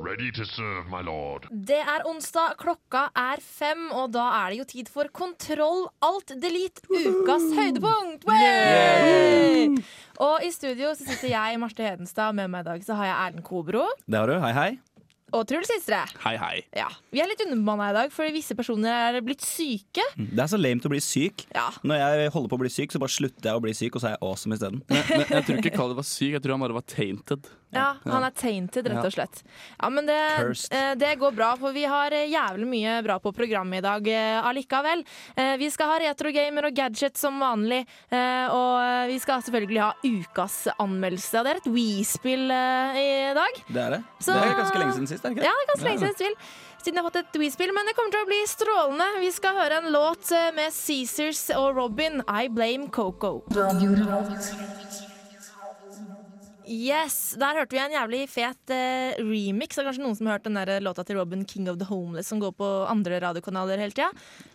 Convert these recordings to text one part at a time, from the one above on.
Ready to serve, my lord. Det er onsdag, klokka er fem, og da er det jo tid for Kontroll alt delete, ukas høydepunkt! Yeah! Og i studio så sitter jeg, Marte Hedenstad, og med meg i dag så har jeg Erlend Kobro Det har du. Hei, hei. og Truls Sistre. Hei, hei. Ja. Vi er litt underbemanna i dag, fordi visse personer er blitt syke. Det er så lame å bli syk. Ja. Når jeg holder på å bli syk, så bare slutter jeg å bli syk, og så er jeg awesome isteden. Men, men jeg tror ikke Kalle var syk, jeg tror han bare var tainted. Ja, han er tainted, rett og slett. Ja, Men det, eh, det går bra, for vi har eh, jævlig mye bra på programmet i dag eh, allikevel. Vi skal ha retrogamer og gadget som vanlig, og vi skal selvfølgelig ha ukas anmeldelse. Det er et We-spill i dag. Det er det. Så- Det er ganske lenge siden sist, er det ikke Ja, det er ganske lenge siden spill. Siden jeg har fått et We-spill, men det kommer til å bli strålende. Vi skal høre en låt med Caesars og Robin, I Blame Coco. Yes, Der hørte vi en jævlig fet eh, remix. Det er kanskje noen som har hørt den der låta til Robin, 'King of the Homeless', som går på andre radiokanaler hele tida.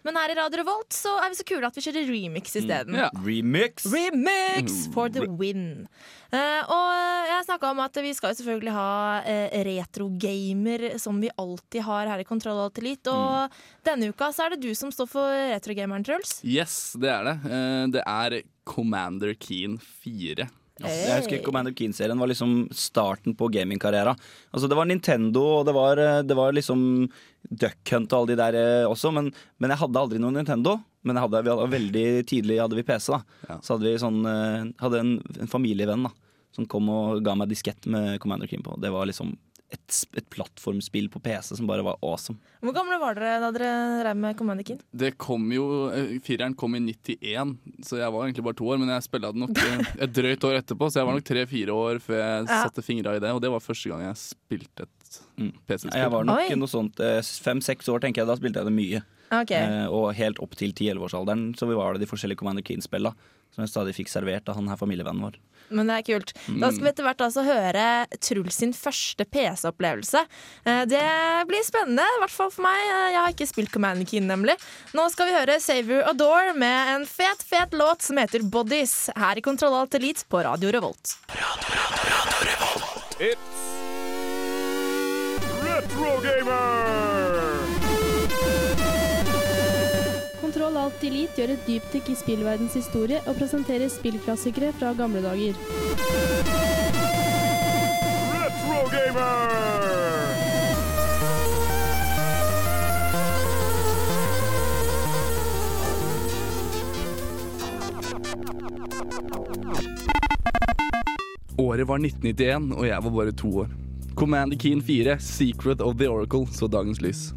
Men her i Radio Revolt så er vi så kule at vi kjører remix isteden. Ja. Remix. Remix for the win. Eh, og jeg snakka om at vi skal jo selvfølgelig ha uh, retrogamer, som vi alltid har her i Kontroll og Tillit. Og denne uka så er det du som står for retrogameren, Truls. Yes, det er det. Eh, Det er Commander Keen 4. Jeg husker Commander Keen-serien var liksom starten på gamingkarriera. Altså, det var Nintendo, og det var, eh, det var liksom Duck Hunt og alle de der eh, også, men, men jeg hadde aldri noen Nintendo. Men jeg hadde, vi hadde, veldig tidlig hadde vi PC. da Ja. Så hadde vi sånn eh, Hadde en, en familievenn da som kom og ga meg diskett med Commander Keen på. Det var liksom et, et plattformspill på PC som bare var awesome. Hvor gamle var dere da dere drev med Commander Keen? Det kom jo, eh, Fireren kom i 91, så jeg var egentlig bare to år. Men jeg spilte den nok eh, et drøyt år etterpå, så jeg var nok tre-fire år før jeg Ja. satte fingra i det. Og det var første gang jeg spilte et Mm. PC-spill. Jeg var nok Oi. noe sånt eh, fem-seks år, tenker jeg. Da spilte jeg det mye. Okay. Eh, og helt opp til 10-11-årsalderen så var det de forskjellige Commander Keen-spilla som jeg stadig fikk servert av han her familievennen vår. Men det er kult. Da skal vi etter hvert altså høre Truls sin første PC-opplevelse. Eh, Det blir spennende, i hvert fall for meg. Eh, Jeg har ikke spilt Command Keen, nemlig. Nå skal vi høre Savior Adore med en fet, fet låt som heter Bodies, her i Kontroll Alt Elite på Radio Revolt. Radio Revolt. It's... Retro Gamer! Kontroll Alt Elite gjør et dypdykk i spillverdens historie og presenterer spillklassikere fra gamle dager. Retro Gamer! Året var 1991, og jeg var bare to år. Commander Keen 4, Secret of the Oracle, så dagens lys.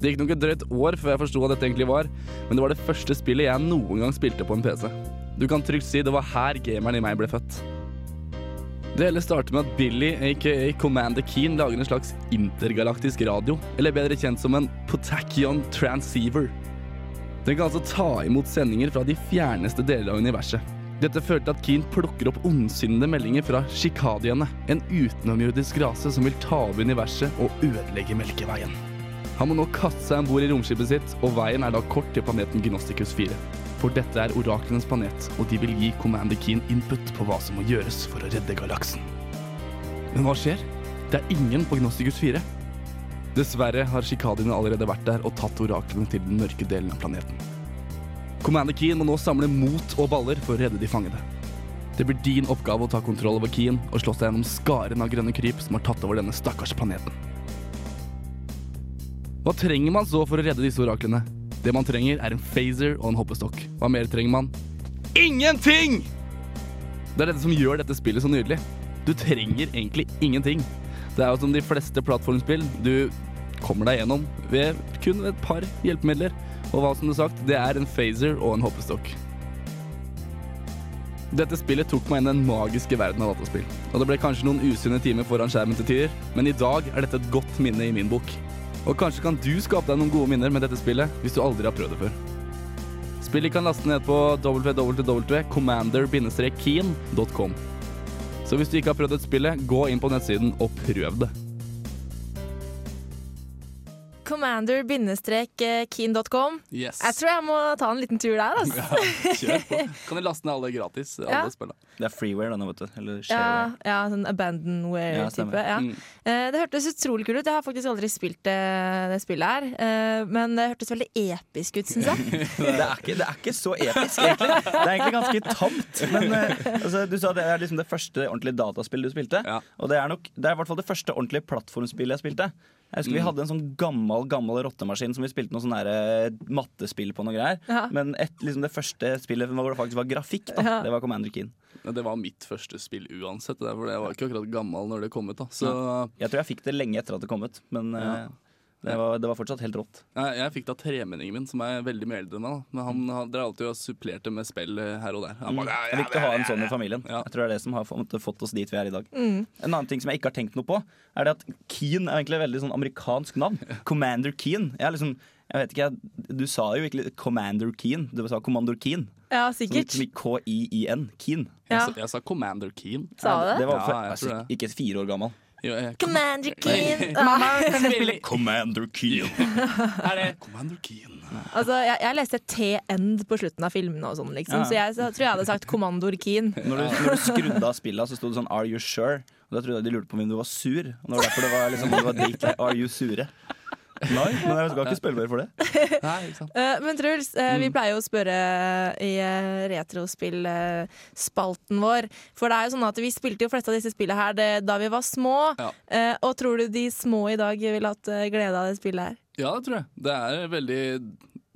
Det gikk nok et drøyt år før jeg forsto hva dette egentlig var, men det var det første spillet jeg noen gang spilte på en PC. Du kan trygt si det var her gameren i meg ble født. Det hele starter med at Billy, aka Commander Keen, lager en slags intergalaktisk radio, eller bedre kjent som en Potachion transceiver. Den kan altså ta imot sendinger fra de fjerneste deler av universet. Dette førte til at Keen plukker opp ondsinnede meldinger fra Shikadiene, en utenomjordisk rase som vil ta over universet og ødelegge Melkeveien. Han må nå kaste seg om bord i romskipet sitt, og veien er da kort til planeten Gnosticus 4. For dette er oraklenes planet, og de vil gi Commander Keen input på hva som må gjøres for å redde galaksen. Men hva skjer? Det er ingen på Gnosticus 4. Dessverre har sjikadiene allerede vært der og tatt oraklene til den mørke delen av planeten. Commander Keen må nå samle mot og baller for å redde de fangede. Det blir din oppgave å ta kontroll over Keen og slå seg gjennom skaren av grønne kryp som har tatt over denne stakkars planeten. Hva trenger man så for å redde disse oraklene? Det man trenger, er en phaser og en hoppestokk. Hva mer trenger man? Ingenting! Det er dette som gjør dette spillet så nydelig. Du trenger egentlig ingenting. Det er jo som de fleste plattformspill. Du kommer deg gjennom ved kun et par hjelpemidler. Og hva som du sagt, det er en phaser og en hoppestokk. Dette spillet tok meg inn i den magiske verden av dataspill. Og det ble kanskje noen usunne timer foran skjermen til tider, men i dag er dette et godt minne i min bok. Og kanskje kan du skape deg noen gode minner med dette spillet hvis du aldri har prøvd det før. Spillet kan laste ned på www.commander-keen.com. Så hvis du ikke har prøvd et spillet, gå inn på nettsiden og prøv det. Commander-keen.com. Yes. Jeg tror jeg må ta en liten tur der, altså. Ja, kjør på. Kan du laste ned alle gratis? Alle Ja. Det er freeware, denne, vet du. Eller Ja, shareware. ja, sånn abandonware-type. Ja. Mm. Eh, Det hørtes utrolig kult ut. Jeg har faktisk aldri spilt det, det spillet her. Eh, Men det hørtes veldig episk ut, syns jeg. Det er, ikke, det er ikke så episk, egentlig. Det er egentlig ganske tamt. Men eh, altså, du sa det er liksom det første ordentlige dataspillet du spilte. Ja. Og det er nok Det er i hvert fall det første ordentlige plattformspillet jeg spilte. Jeg husker Vi hadde en sånn gammel gammel rottemaskin som vi spilte noe sånn eh, mattespill på. noe greier Ja. Men et, liksom det første spillet hvor det faktisk var grafikk, da, Ja. det var Commander Keen. Ja, Det var mitt første spill uansett. Det er jeg var ikke akkurat gammel når det kom ut. da Så Jeg tror jeg fikk det lenge etter at det kom ut, men eh, det, var, det var fortsatt helt rått. jeg, jeg fikk da tremenningen min, som er veldig mye eldre enn meg. Men han han dere alltid og supplerte med spill eh, her og der. Han bare, ja, Det er viktig å ha en sånn i familien. Ja. Jeg tror det er det som har fått, oss dit vi er i dag. Mm. En annen ting som jeg ikke har tenkt noe på, er det at Keen er egentlig et veldig sånn amerikansk navn. Commander Keen. Jeg, er liksom, jeg vet ikke, jeg- Du sa jo ikke Commander Keen, du sa Commander Keen. Ja, sikkert. som K-I-I-N. Keen. Jeg, sa, jeg sa Commander Keen. Sa du det? Det var Ja, for, jeg altså, tror det. ikke fire år gammel. Jo, jeg, Commander Keen. Mamma, kan spille Commander Keen? er det Commander Keen? Altså, jeg, jeg leste T-end på slutten av filmene og sånn, liksom. Ja. Så jeg så tror jeg hadde sagt Kommandor Keen. Når du, når du skrudde av spillet, så sto det sånn Are you sure? Og Da trodde jeg de lurte på om du var sur. Og det var derfor det var, liksom, det var Are you sure? Nei, men jeg skal ikke spille mer for det. Nei, ikke sant. Eh, men Truls, eh, vi pleier jo å spørre i uh, retrospillspalten vår. For det er jo sånn at vi spilte jo fleste av disse spillene her det, da vi var små. Ja. Eh, og tror du de små i dag ville hatt eh, glede av det spillet her? Ja, det tror jeg. Det er veldig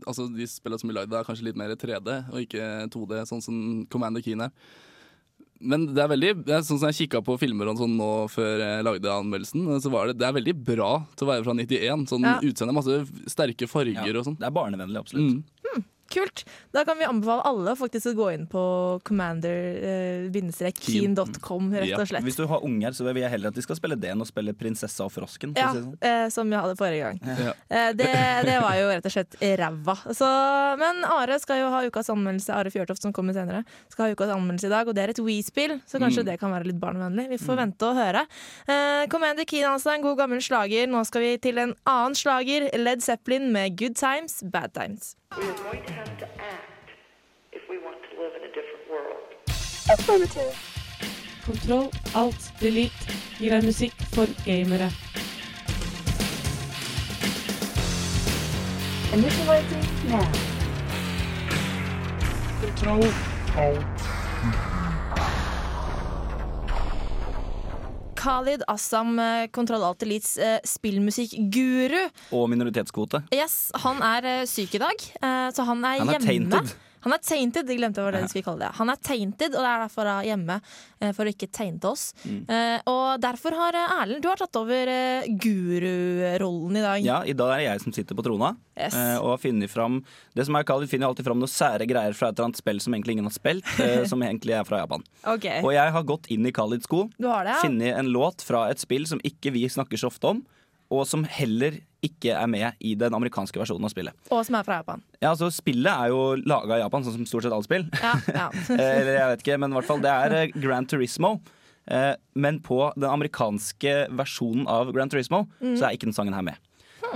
Altså, De spillene som vi lagde, er kanskje litt mer 3D og ikke 2D, sånn som Commander Keen er. Men det er veldig Sånn som jeg kikka på filmer og sånn nå før jeg lagde anmeldelsen, så var det, det er veldig bra til å være fra 91. Sånn Ja. utseende, masse sterke farger og sånn. Det er barnevennlig, absolutt. Mm. Kult! Da kan vi anbefale alle faktisk å gå inn på commander-keen.com, rett Ja. og slett. Hvis du har unger, så vil jeg heller at de skal spille det enn å spille Prinsessa og frosken. Ja, si sånn. eh, som vi hadde forrige gang. Ja. Eh, det, det var jo rett og slett ræva. Så, men Are skal jo ha ukas anmeldelse, Are Fjørtoft som kommer senere, skal ha ukas anmeldelse i dag, og det er et We-spill, så kanskje Mm. det kan være litt barnevennlig. Vi får vente og høre. Eh, Commander Keen, altså, en god gammel slager. Nå skal vi til en annen slager, Led Zeppelin med Good Times, Bad Times. We are going to have to act if we want to live in a different world. Affirmative. Kontroll, alt, delete gir deg musikk for gamere. Initializing now. Kontroll, Khalid Assam, eh, Kontroll Alt Elites eh, spillmusikkguru. Og minoritetskvote. Yes, han er eh, syk i dag, så han er Han er hjemme. tainted. Han er tainted, jeg glemte hva det skulle kalle det. Han er tainted, og det er derfor han er hjemme eh, for å ikke tainte oss. Mm. Eh, og derfor har eh, Erlend, du har tatt over eh, gururollen i dag. Ja, I dag er det jeg som sitter på trona Yes. eh, og har funnet fram Det som er kalt, finner alltid fram noen sære greier fra et eller annet spill som egentlig ingen har spilt, eh, som egentlig er fra Japan. Okay. Og jeg har gått inn i Khalids sko, Du ja? funnet en låt fra et spill som ikke vi snakker så ofte om, og som heller ikke er med i den amerikanske versjonen av spillet. Og som er fra Japan. Ja, altså Spillet er jo laga i Japan, sånn som stort sett alle spill. Ja, ja. Eh, Eller jeg vet ikke, men i hvert fall det er Grand Gran Turismo. Eh, Men på den amerikanske versjonen av Gran Turismo Mm. så er ikke den sangen her med.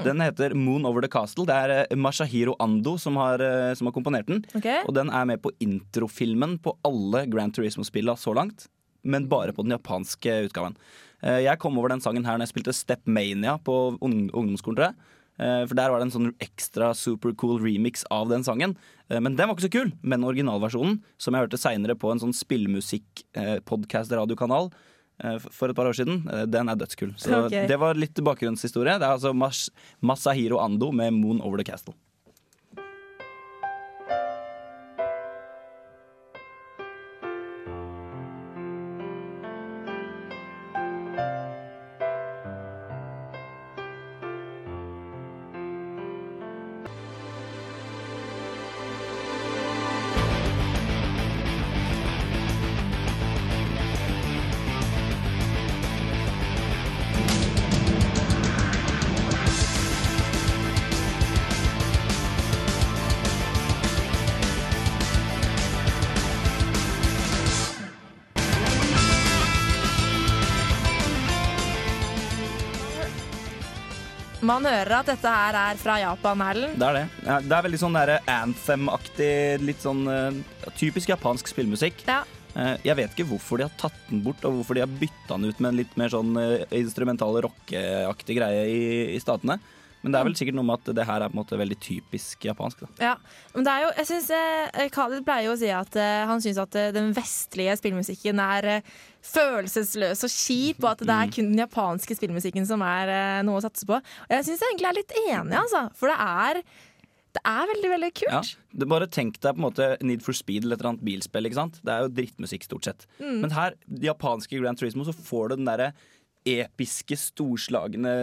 Den heter Moon Over The Castle. Det er eh, Mashahiro Ando som har, eh, som har komponert den. Okay. Og den er med på introfilmen på alle Gran Turismo-spillene så langt, men bare på den japanske utgaven. Eh, Jeg kom over den sangen her når jeg spilte Stepmania på ungdomskontoret, ungdomsskolen, tror jeg. Eh, For der var det en sånn ekstra supercool remix av den sangen. Eh, Men den var ikke så kul. Men originalversjonen, som jeg hørte seinere på en sånn spillmusikk-podkast-radiokanal for et par år siden, den er dødskul. Så okay. det var litt bakgrunnshistorie. Det er altså Mas Masahiro Ando med 'Moon Over The Castle'. Man hører at dette her er fra Japan, Erlend. Det er det. Ja, det er veldig sånn anthem-aktig, litt sånn uh, typisk japansk spillmusikk. Ja. Uh, jeg vet ikke hvorfor de har tatt den bort, og hvorfor de har bytta den ut med en litt mer sånn uh, instrumental rockeaktig greie i, i statene. Men det er vel sikkert noe med at det her er på en måte veldig typisk japansk. da. Ja, men det er jo, jeg synes, eh, Khalid pleier jo å si at eh, han syns at eh, den vestlige spillmusikken er eh, følelsesløs og kjip, og at det er kun den japanske spillmusikken som er eh, noe å satse på. Og jeg syns jeg egentlig er litt enig, altså. For det er, det er veldig, veldig Ja. kult. Det bare Tenk deg på en måte Need for Speed eller et eller annet bilspill. ikke sant? Det er jo drittmusikk, stort sett. Mm. Men her, det japanske Grand Turismo, så får du den derre episke, storslagne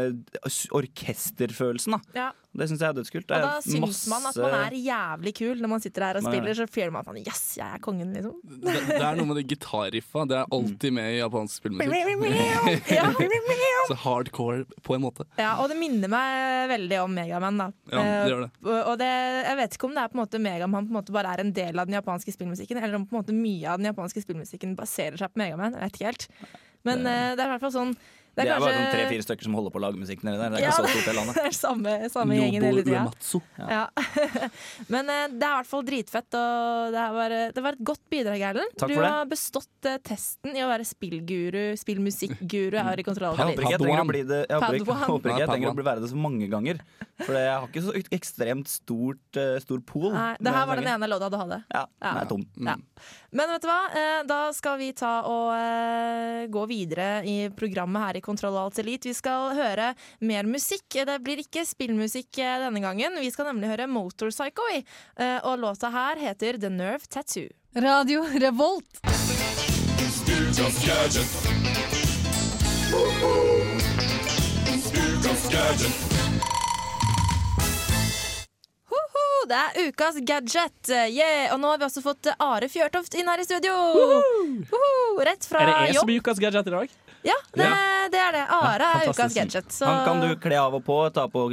orkesterfølelsen. da. Ja. Det syns jeg er dødskult. Det Og da syns masse- man at man er jævlig kul når man sitter her og er spiller. Så føler man at man, yes, jeg er kongen, liksom. Det, det er noe med det gitarriffa. Det er alltid med i japansk spillmusikk. Ja. Så hardcore på en måte. Ja, og det minner meg veldig om Megaman. da. Ja, det gjør det. Eh, og det, jeg vet ikke om det er på en måte Megaman på en måte bare er en del av den japanske spillmusikken, eller om på en måte mye av den japanske spillmusikken baserer seg på Megaman. Jeg vet ikke helt. Men eh, det er i hvert fall sånn Det Det er, kanskje... bare sånn tre-fire stykker som holder på å lage musikk nedi der. Det er Ja, ikke så stort i landet. det er samme, samme gjengen hele tida. Ja. Ja. Men uh, det er i hvert fall dritfett, og det, er bare, det var et godt bidrag, Erlend. Takk Du for det. har bestått uh, testen i å være spillguru, spillmusikkguru her i Kontroll. Jeg håper ikke jeg Jeg håper ikke, Padawan. håper ikke jeg trenger å bli være det så mange ganger. For jeg har ikke så ekstremt stort, uh, stor pool. Nei, det her var den ene låta du hadde. Ja, den er tom. Ja. Men vet du hva? Eh, Da skal vi ta og gå videre i programmet her i Kontroll og Alt Elite. Vi skal høre mer musikk. Det blir ikke spillmusikk eh, denne gangen. Vi skal nemlig høre Motorpsycho. i. Eh, Og låta her heter The Nerve Tattoo. Radio Revolt. Hoho, det er ukas gadget. Yeah. Og nå har vi også fått Are Fjørtoft inn her i studio. Hoho, Rett fra Er det jeg som jobb. er ukas gadget i dag? Ja, det, det er det. Are er ukas gadget. Så Han kan du kle av og på, ta på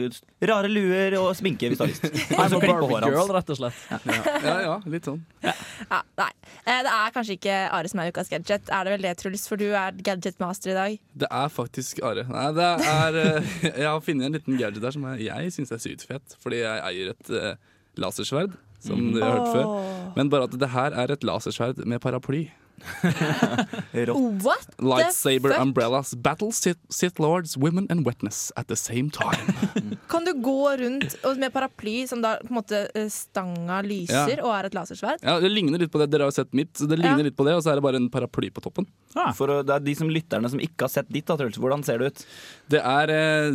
rare luer og sminke hvis du har lyst. Han må Så klipp på håret girl, hans. rett og slett. Ja, ja, litt sånn. ja, Nei, Eh, det er kanskje ikke Are som er ukas gadget. Er det vel det, Truls? For du er gadgetmaster i dag. Det er faktisk Are. Nei, det er eh, Jeg har funnet en liten gadget der som jeg, jeg syns er sykt fet, Fordi jeg eier et eh, lasersverd, som du dere har hørt før. Men bare at det her er et lasersverd med paraply. What Lightsaber umbrellas. Battle Sith, Sith Lords, women and wetness at the same time. Kan du gå rundt og med paraply som da på en måte eh, stanga lyser Ja. og er et lasersverd? Ja, Det ligner litt på det. Dere har jo sett mitt. Så det ligner Ja. litt på det, Og så er det bare en paraply på toppen. For det er de som lytterne som ikke har sett ditt, da, Truls. Hvordan ser det ut? Det er eh,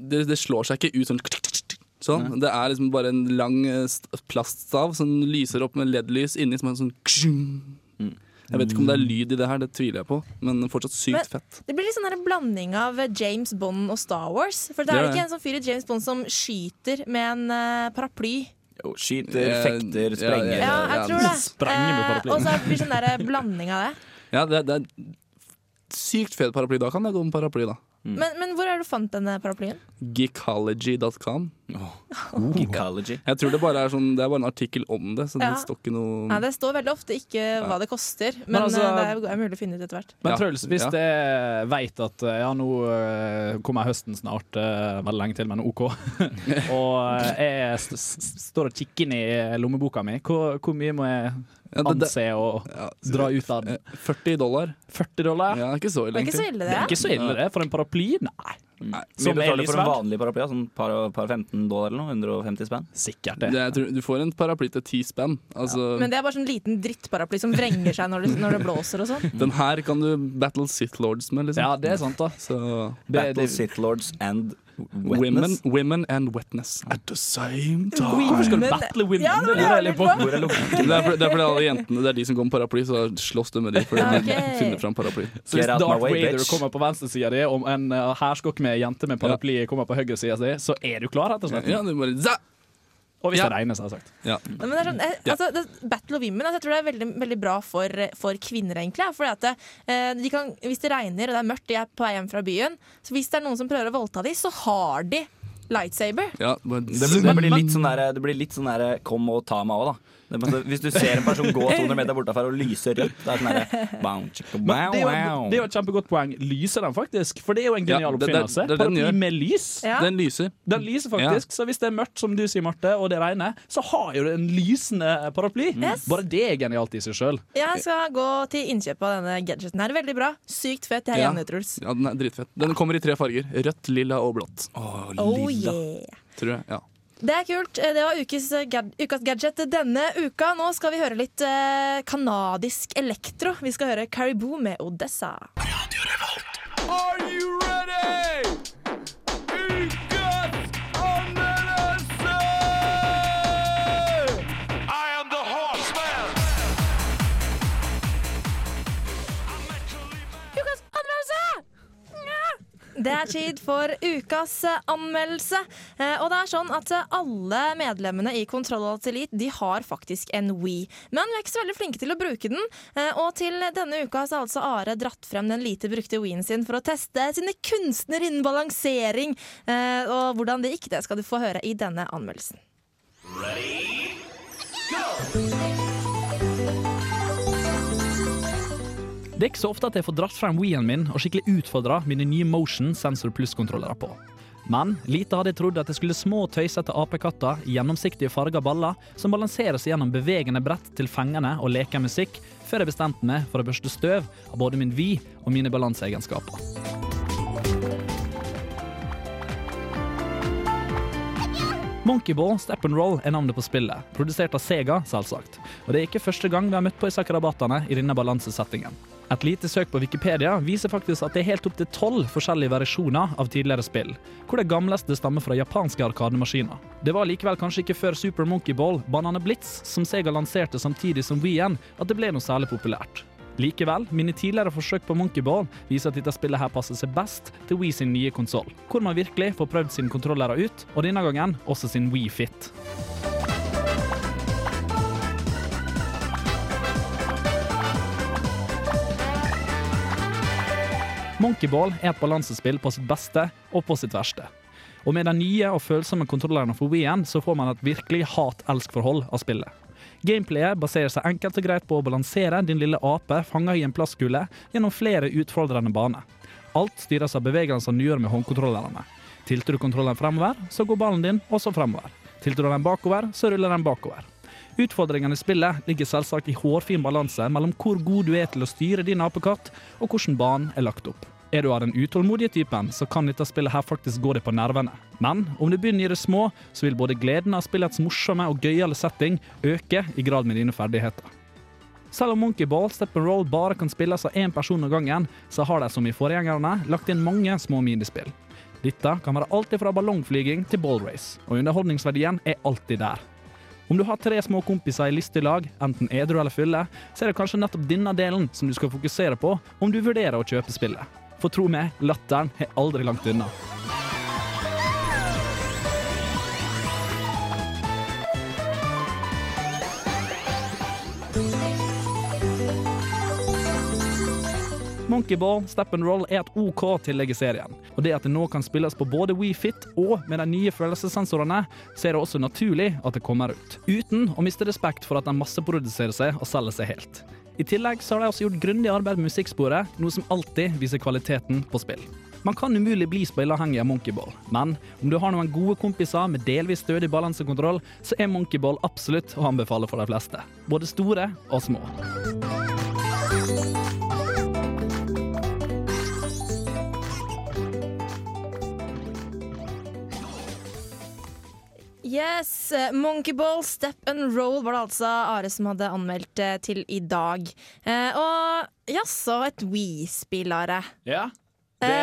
det, det slår seg ikke ut sånn Sånn. Det er liksom bare en lang eh, plaststav som lyser opp med LED-lys inni. Som er sånn Jeg vet ikke om det er lyd i det her, det tviler jeg på, men fortsatt sykt Men- fett. Det blir litt sånn en blanding av eh, James Bond og Star Wars. For det er det ikke en sånn fyr i James Bond som skyter med en eh, paraply. Jo, skyter, Eh, fekter, ja, sprenger. Ja, jeg ja, tror det. Sprenger med Eh, paraplyen. og så blir det sånn der blanding av det. Ja, det, det er sykt fet paraply. Da kan jeg gå med paraply, da. Mm. Men, men hvor er du fant denne paraplyen? Geekology.com. Geekology. Jeg tror det bare er sånn Det er bare en artikkel om det, så Ja. det står ikke noe ja, det står veldig ofte ikke hva det koster, men, Men altså- eh, det er mulig å finne ut etter hvert. Men Ja. Truls, hvis Ja. jeg veit at eh, ja, nå eh, kommer høsten snart, veldig lenge til, men OK, og jeg st st står og kikker inn i lommeboka mi, hvor, hvor mye må jeg Ja, det- det- anse å ja, dra ut av den? eh, 40 dollar. 40 dollar? Ja, ikke så ille, Det er ikke så ille, Det det. er ikke så ille, det. For en paraply? Nei. Nei. Som betaler du for en vanlig paraply? Sånn par, par 15 dollar eller noe? 150 spenn? Sikkert Det, det. tror, du får en paraply til 10 spenn. Altså, Men det er bare sånn liten drittparaply som vrenger seg når det, når det blåser og sånn. Den her kan du battle Sith Lords med, liksom. Ja, det er sant, da. Så Battle Sith Lords and women, women and wetness at the same time. hvorfor skal du battle women? Ja, det er? Det er, for, det er fordi alle jentene Det er de som går med paraply, så slåss du med de fordi de finner fram paraply. Så hvis Darth Vader bitch. kommer på venstresida di, og en uh, hærskokk med jente med paraply kommer på høyresida si, så er du klar, rett og slett. Ja, er bare! Og hvis Ja. det regner, selvsagt. Ja. Men det er sånn, eh, altså, Battle of Women altså, jeg tror det er veldig, veldig bra for, for kvinner, egentlig. Fordi at det, eh, de kan, hvis det regner og det er mørkt, de er på vei hjem fra byen, så hvis det er noen som prøver å voldta dem, så har de lightsaber. Ja, Det, blir- det blir litt sånn der, det blir litt sånn der kom og ta meg òg, da. Det er Hvis du ser en person gå 200 meter bortafor og lyse rødt, det er sånn herre det, er jo, et kjempegodt poeng. Lyser den faktisk? For det er jo en Ja, genial det- det- oppfinnelse. det det den Paraply med lys. Ja. Den lyser. Den lyser faktisk, så hvis det er mørkt, som du sier, Marte, og det regner, så har jo det en lysende paraply. Yes. Bare det er genialt i seg sjøl. Jeg skal gå til innkjøp av denne gadgeten her. Veldig bra. Sykt fett. Jeg er enig, Truls. Ja, den er dritfett. Den kommer i tre farger. Rødt, lilla og blått. Oh yeah. Tror jeg. Ja. Det er kult. Eh, Det var ukes, ukas gadget denne uka. Nå skal vi høre litt eh, kanadisk elektro. Vi skal høre Caribou med Odessa. Are you Det er tid for ukas eh, anmeldelse. Eh, Og det er sånn at eh, alle medlemmene i Kontroll Alt Elite de har faktisk en Wii. Men vi er ikke så veldig flinke til å bruke den. Og til denne uka har altså Are dratt frem den lite brukte Wien sin for å teste sine kunstner innen balansering. Og hvordan det gikk, det skal du få høre i denne anmeldelsen. Det er ikke så ofte at jeg får dratt frem Wii-en min og skikkelig utfordra mine nye Motion Sensor Plus-kontrollere på. Men lite hadde jeg trodd at jeg skulle små tøysete apekatter i gjennomsiktige farga baller som balanseres gjennom bevegende brett til fengende og leker musikk, før jeg bestemte meg for å børste støv av både min Wii og mine balanseegenskaper. Monkeyball Step and Roll er navnet på spillet, produsert av Sega, selvsagt. Og det er ikke første gang vi har møtt på disse krabattene i denne balansesettingen. Et lite søk på Wikipedia viser faktisk at det er helt opp til tolv forskjellige versjoner av tidligere spill, hvor det gamleste stammer fra japanske arkademaskiner. Det var likevel kanskje ikke før Super Monkey Ball, Banane Blitz, som Sega lanserte samtidig som Wii-en, at det ble noe særlig populært. Likevel, mine tidligere forsøk på Monkeyball viser at dette spillet her passer seg best til Wii sin nye konsoll, hvor man virkelig får prøvd sine kontrollere ut, og denne gangen også sin Wii Fit. Monkeyball er et balansespill på sitt beste og på sitt verste. Og med den nye og følsomme kontrolleren for Wii-en så får man et virkelig hat-elsk-forhold av spillet. Gameplayet baserer seg enkelt og greit på å balansere din lille ape fanga i en plastkule gjennom flere utfordrende baner. Alt styres av bevegelsene du gjør med håndkontrollerne. Tilter du kontrollen fremover, så går ballen din også fremover. Tilter du den bakover, så ruller den bakover. Utfordringene i spillet ligger selvsagt i hårfin balanse mellom hvor god du er til å styre din apekatt, og hvordan banen er lagt opp. Er du av den utålmodige typen, så kan dette spillet her faktisk gå deg på nervene. Men om du begynner i det små, så vil både gleden av spillets morsomme og gøyale setting øke i grad med dine ferdigheter. Selv om Monkey Ball Step and Roll bare kan spilles av én person av gangen, så har de som i forgjengerne lagt inn mange små minispill. Dette kan være alt fra ballongflyging til ballrace, og underholdningsverdien er alltid der. Om du har tre små kompiser i lystig lag, enten edru eller fulle, så er det kanskje nettopp denne delen som du skal fokusere på om du vurderer å kjøpe spillet. For tro meg, latteren er aldri langt unna. Monkeyball Step Roll er et OK tillegg i serien. Og det at det nå kan spilles på både Wii Fit og med de nye følelsessensorene, så er det også naturlig at det kommer ut. Uten å miste respekt for at den masseproduserer seg og selger seg helt. I tillegg så har de også gjort grundig arbeid med musikksporet, noe som alltid viser kvaliteten på spill. Man kan umulig bli spilleavhengig av Monkeyball, men om du har noen gode kompiser med delvis stødig balansekontroll, så er Monkeyball absolutt å anbefale for de fleste. Både store og små. Yes, eh, Monkeyball Step and Roll var det altså Are som hadde anmeldt eh, til i dag. Eh, og jaså, et We-spillere. Ja. Det,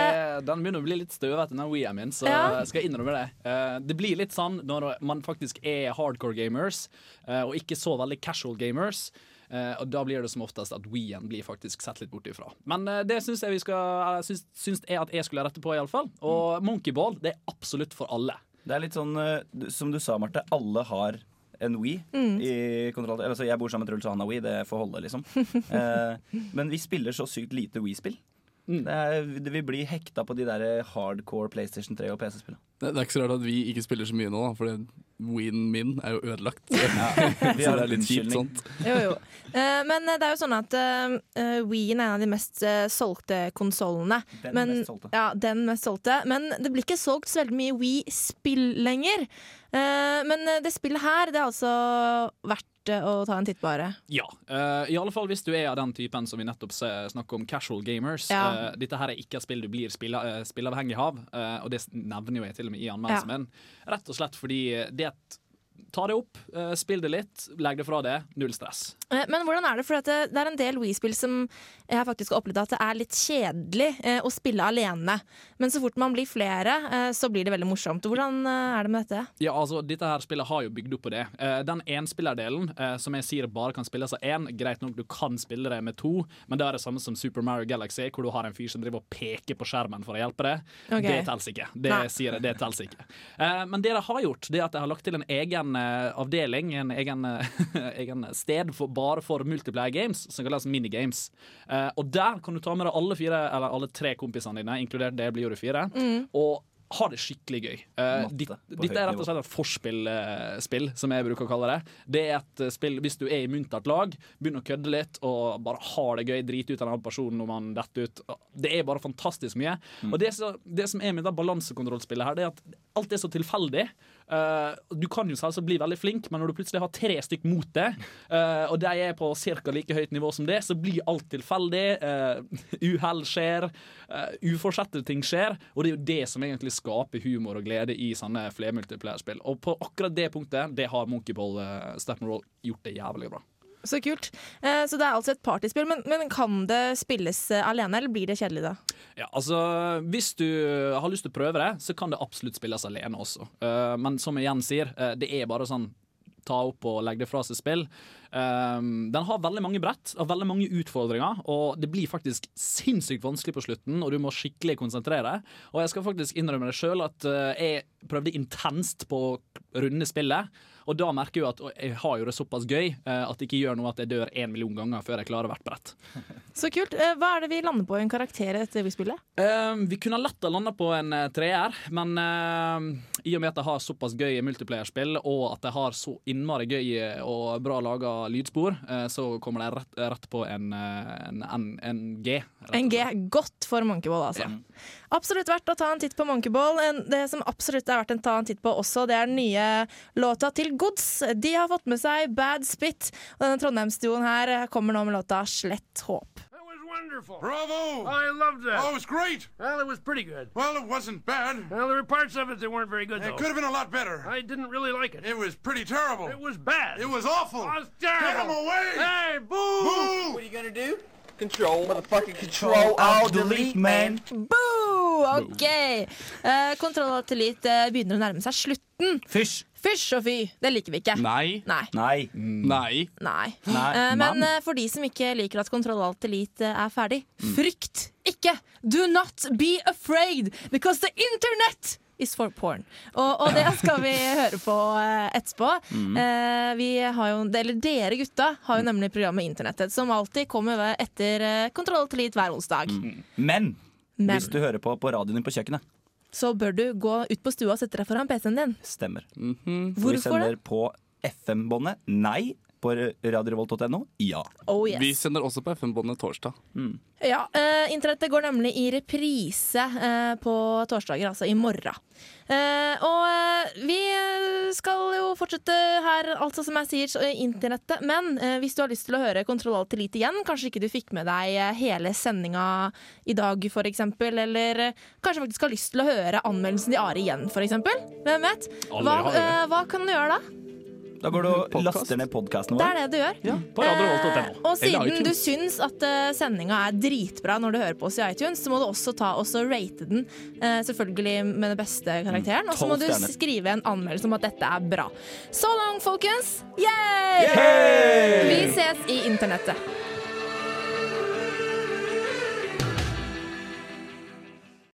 den begynner å bli litt støvete, den Wii-en min, så Ja. jeg innrømme det. Eh, det blir litt sånn når man faktisk er hardcore gamers, eh, og ikke så veldig casual gamers. Uh, og da blir det som oftest at Wii-en blir faktisk sett litt bort ifra. Men uh, det syns jeg vi skal uh, syns, syns jeg at jeg skulle rette på, iallfall. Og Monkeyball det er absolutt for alle. Det er litt sånn, eh, som du sa, Marte, alle har en Wii Mm. i kontroll. Eller, så jeg bor sammen med Truls og han har Wii, det får holde, liksom. eh, men vi spiller så sykt lite Wii-spill. Det, er, det vil bli hekta på de der hardcore PlayStation 3 og PC-spillene. Det, det er ikke så rart at vi ikke spiller så mye nå, da, for Ween min er jo ødelagt. Ja, så det er litt kjipt sånt. Jo, jo. Uh, men det er jo sånn at uh, Wien er en av de mest uh, solgte konsollene. Den Men- mest solgte. Ja, den mest solgte. Men det blir ikke solgt så veldig mye Wii-spill lenger. Uh, men eh, det spillet her, det er altså verdt å ta en titt på. Are. Ja, Uh, i alle fall hvis du er av den typen som vi nettopp snakker om, casual gamers. Ja. Uh, dette her er ikke et spill du blir spilleavhengig eh, spillavhengig av, uh, og det nevner jo jeg til og med i anmeldelsen min. Rett og slett fordi det er et Ta det opp, eh, spill det litt, legg det fra det. Null stress. Eh, Men hvordan er det? For det, det er en del Wii-spill som jeg har faktisk opplevd at det er litt kjedelig eh, å spille alene. Men så fort man blir flere, så blir det veldig morsomt. Hvordan er det med dette? Ja, altså, Dette her spillet har jo bygd opp på det. Den enspillerdelen, som jeg sier bare kan spilles av én, greit nok du kan spille det med to, men det er det samme som Super Mario Galaxy, hvor du har en fyr som driver og peker på skjermen for å hjelpe deg. Okay. Det teller ikke. Det Nei. sier jeg, det teller ikke. Men det de har gjort, det er at de har lagt til en egen eh, avdeling, en egen, eh, egen sted for, bare for multiplayer games, som kalles minigames. Eh, og der kan du ta med deg alle fire, eller alle tre kompisene dine, inkludert det blir jo det fire, og ha det skikkelig gøy. Eh, på dette er rett og slett et forspillspill, som jeg bruker å kalle det. Det er et uh, spill hvis du er i muntert lag, begynner å kødde litt og bare har det gøy, drite ut en annen person når man detter ut. Det er bare fantastisk mye. Og det, så, det som er med det balansekontrollspillet her, det er at alt er så tilfeldig. Eh, du kan jo selvsagt bli veldig flink, men når du plutselig har tre stykk mot deg, eh, og de er på ca. like høyt nivå som det, så blir alt tilfeldig. Uh, uhell skjer, uh, uforsette ting skjer, og det er jo det som egentlig skaper humor og glede i sånne flermultiplayerspill. Og på akkurat det punktet, det har Monkeyball uh, Steppenroll gjort det jævlig bra. Så kult. Eh, så det er altså et partyspill, men, men kan det spilles eh, alene, eller blir det kjedelig da? Ja, altså Hvis du har lyst til å prøve det, så kan det absolutt spilles alene også. Eh, men som jeg igjen sier, eh, det er bare sånn ta opp og legge det fra seg spill. Um, den har veldig mange brett og veldig mange utfordringer, og det blir faktisk sinnssykt vanskelig på slutten, og du må skikkelig konsentrere. Og jeg skal faktisk innrømme det sjøl at uh, jeg prøvde intenst på å runde spillet, og da merker jeg at jeg har jo det såpass gøy uh, at det ikke gjør noe at jeg dør én million ganger før jeg klarer hvert brett. Så kult. Uh, hva er det vi lander på i en karakter i dette spiller? Eh, vi kunne lett ha landa på en treer, men eh, i og med at jeg har såpass gøy multiplayerspill, og at jeg har så innmari gøy eh, og bra laga lydspor, eh, så kommer det rett, rett på en, eh, en, en, en G. En G. Godt for Monkeyball, altså. Absolutt verdt å ta en titt på Monkeyball. En- Det som absolutt er verdt å ta en titt på også, det er den nye låta til Gods. De har fått med seg Bad Spit, og denne Trondheimsduoen her kommer nå med låta Slett håp. That was wonderful. Bravo! I loved that. Oh, it was great. Well, it was pretty good. Well, it wasn't bad. Well, there were parts of it that weren't very good, It though. could have been a lot better. I didn't really like it. It was pretty terrible. It was bad. It was awful. It was terrible. Get him away! Hey, boo! Boo! What are you gonna do? Control, motherfucking control, alt delete, man. Boo! OK! Eh, Kontroll og tillit eh, begynner å nærme seg slutten. Fysj! Fysj og fy! Det liker vi ikke. Nei. Nei. Nei. Nei. Nei. Nei. Eh, men eh, for de som ikke liker at Kontroll Alt Elite eh, er ferdig, frykt ikke! Do not be afraid, because the internet is for porn. Og, og det skal vi høre på uh, etterpå. Eh, vi har jo, eller dere gutta har jo nemlig programmet Internettet, som alltid kommer etter Kontroll Alt Elite hver onsdag. Men, Men. hvis du hører på på radioen din på kjøkkenet, Så bør du gå ut på stua og sette deg foran PC-en din. stemmer. Mm Vi Hvorfor sender det? på FM-båndet. Nei. På radiorevolt.no. Ja. Oh yes. Vi sender også på FM-båndet torsdag. Ja, uh, Internettet går nemlig i reprise uh, på torsdager, altså i morgen. Uh, og vi skal jo fortsette her, altså som jeg sier, så, internettet. Men eh, hvis du har lyst til å høre Kontroll Alt Elite igjen, kanskje ikke du fikk med deg hele sendinga i dag, eksempel, eller kanskje faktisk har lyst til å høre anmeldelsen til Ari igjen, eksempel. Hvem vet? Hva, hva kan du gjøre da? Da går du og Podcast. laster ned podkasten Det er det du gjør. På radiorevolt.no. Eh, og siden du syns at uh, sendinga er dritbra når du hører på oss i iTunes, så må du også ta og rate den, uh, selvfølgelig med den beste karakteren. Og så må du skrive en anmeldelse om at dette er bra. Så long, folkens! Yay! Yay! Vi ses i internettet.